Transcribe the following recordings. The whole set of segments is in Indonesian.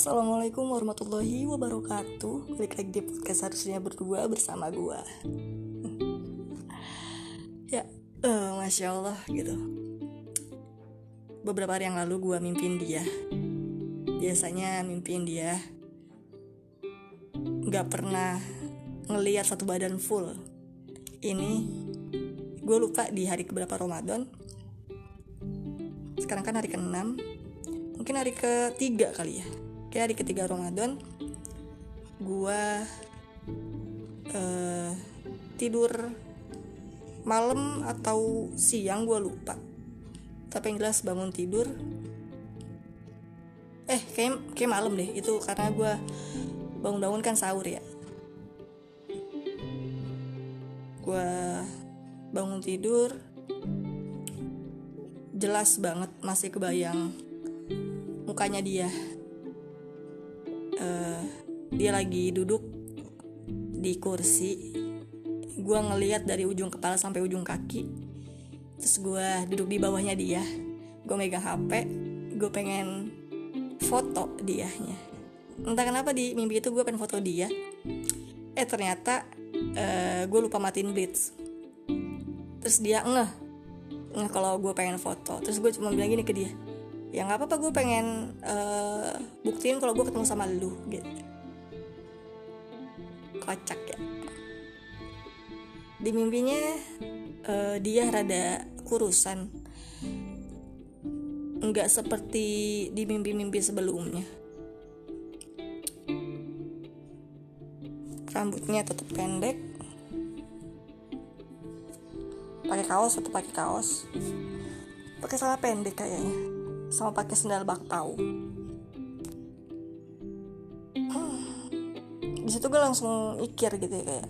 Assalamualaikum warahmatullahi wabarakatuh. Balik lagi di podcast harusnya berdua bersama gue Ya, uh, Masya Allah gitu. Beberapa hari yang lalu gue mimpin dia. Biasanya mimpin dia Gak pernah ngeliat satu badan full. Ini gue lupa di hari keberapa Ramadan. Sekarang kan hari ke-6. Mungkin hari ketiga kali ya kayak hari ketiga Ramadan gua uh, tidur malam atau siang gue lupa. Tapi yang jelas bangun tidur eh kayak kayak malam deh. Itu karena gue bangun-bangun kan sahur ya. Gue bangun tidur jelas banget masih kebayang mukanya dia uh, dia lagi duduk di kursi. Gue ngeliat dari ujung kepala sampai ujung kaki. Terus gue duduk di bawahnya dia. Gue megang hp gue pengen foto dianya entah kenapa di mimpi itu gue pengen foto dia. Eh ternyata uh, gue lupa matiin blitz. Terus dia ngeh. Ngeh kalau gue pengen foto. Terus gue cuma bilang gini ke dia ya nggak apa-apa gue pengen uh, buktiin kalau gue ketemu sama lu gitu. Kocak ya. Di mimpinya uh, dia rada kurusan. Nggak seperti di mimpi-mimpi sebelumnya. Rambutnya tetap pendek. Pakai kaos atau pakai kaos. Pakai salah pendek kayaknya sama pakai sendal bakpao. Hmm. di situ gue langsung ikir gitu ya kayak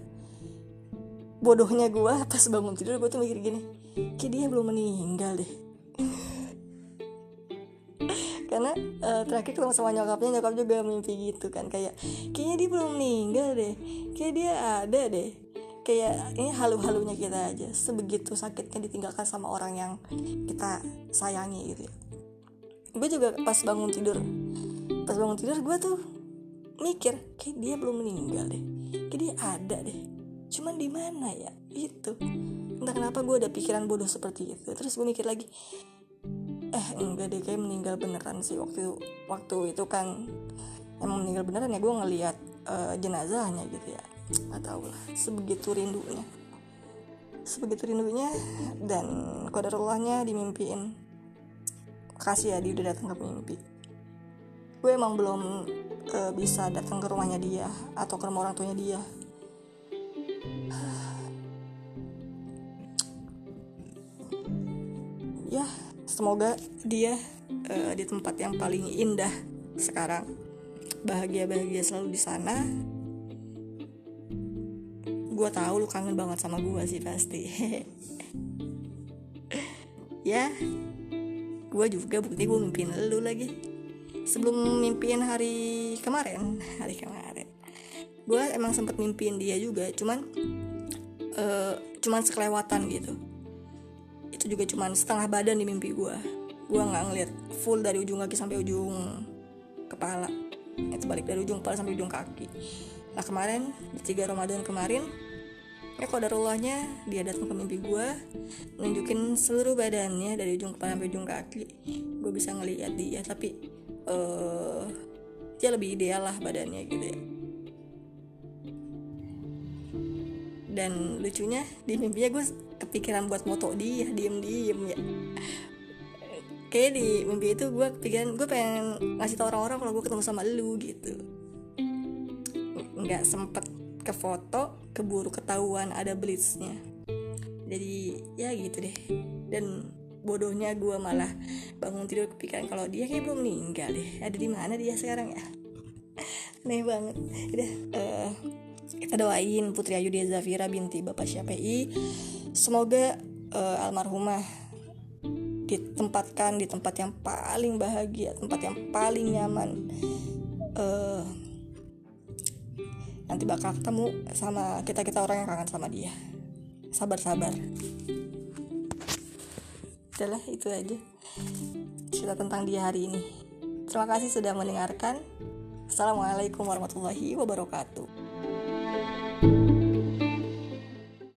bodohnya gue pas bangun tidur gue tuh mikir gini kayak dia belum meninggal deh. Karena uh, terakhir ketemu sama nyokapnya nyokap juga mimpi gitu kan kayak kayaknya dia belum meninggal deh kayak dia ada deh. Kayak ini halu-halunya kita aja sebegitu sakitnya ditinggalkan sama orang yang kita sayangi gitu ya gue juga pas bangun tidur pas bangun tidur gue tuh mikir kayak dia belum meninggal deh kayak dia ada deh cuman di mana ya? Itu entah kenapa gue ada pikiran bodoh seperti itu. Terus gue mikir lagi eh enggak deh kayak meninggal beneran sih waktu waktu itu kan emang meninggal beneran ya. Gue ngeliat uh, jenazahnya gitu ya. Nggak lah sebegitu rindunya. Sebegitu rindunya dan kodarullahnya dimimpiin makasih ya dia udah datang ke mimpi gue emang belum uh, bisa datang ke rumahnya dia atau ke rumah orang tuanya dia. Ya semoga dia uh, di tempat yang paling indah sekarang. Bahagia bahagia selalu di sana. Gue tahu lu kangen banget sama gue sih pasti. Ya gue juga bukti gue mimpin lu lagi. Sebelum mimpin hari kemarin hari kemarin. Gue emang sempet mimpin dia juga cuman uh, cuman sekelewatan gitu. Itu juga cuman setengah badan di mimpi gue gue nggak ngeliat full dari ujung kaki sampai ujung kepala. Itu balik dari ujung kepala sampai ujung kaki. Nah kemarin di tiga Ramadan kemarin ya kodarullahnya dia datang ke mimpi gue nunjukin seluruh badannya dari ujung kepala sampai ujung kaki. Gue bisa ngeliat dia tapi uh, dia lebih ideal lah badannya gitu ya. Dan lucunya di mimpinya gue kepikiran buat moto dia diem diem ya. Kayak di mimpi itu gue kepikiran gue pengen ngasih tau orang-orang kalau gue ketemu sama lu gitu. Nggak sempet ke foto keburu ketahuan ada blitznya. Jadi ya gitu deh. Dan bodohnya gue malah bangun tidur kepikiran kalau dia kayak belum meninggal deh. Ada di mana dia sekarang ya? Aneh banget. Udah uh, kita doain Putri Ayu Dia Zafira binti Bapak Syafi'i semoga uh, almarhumah ditempatkan di tempat yang paling bahagia tempat yang paling nyaman uh, nanti bakal ketemu sama kita kita orang yang kangen sama dia. Sabar sabar itulah itu aja cerita tentang dia hari ini. Terima kasih sudah mendengarkan. Assalamualaikum warahmatullahi wabarakatuh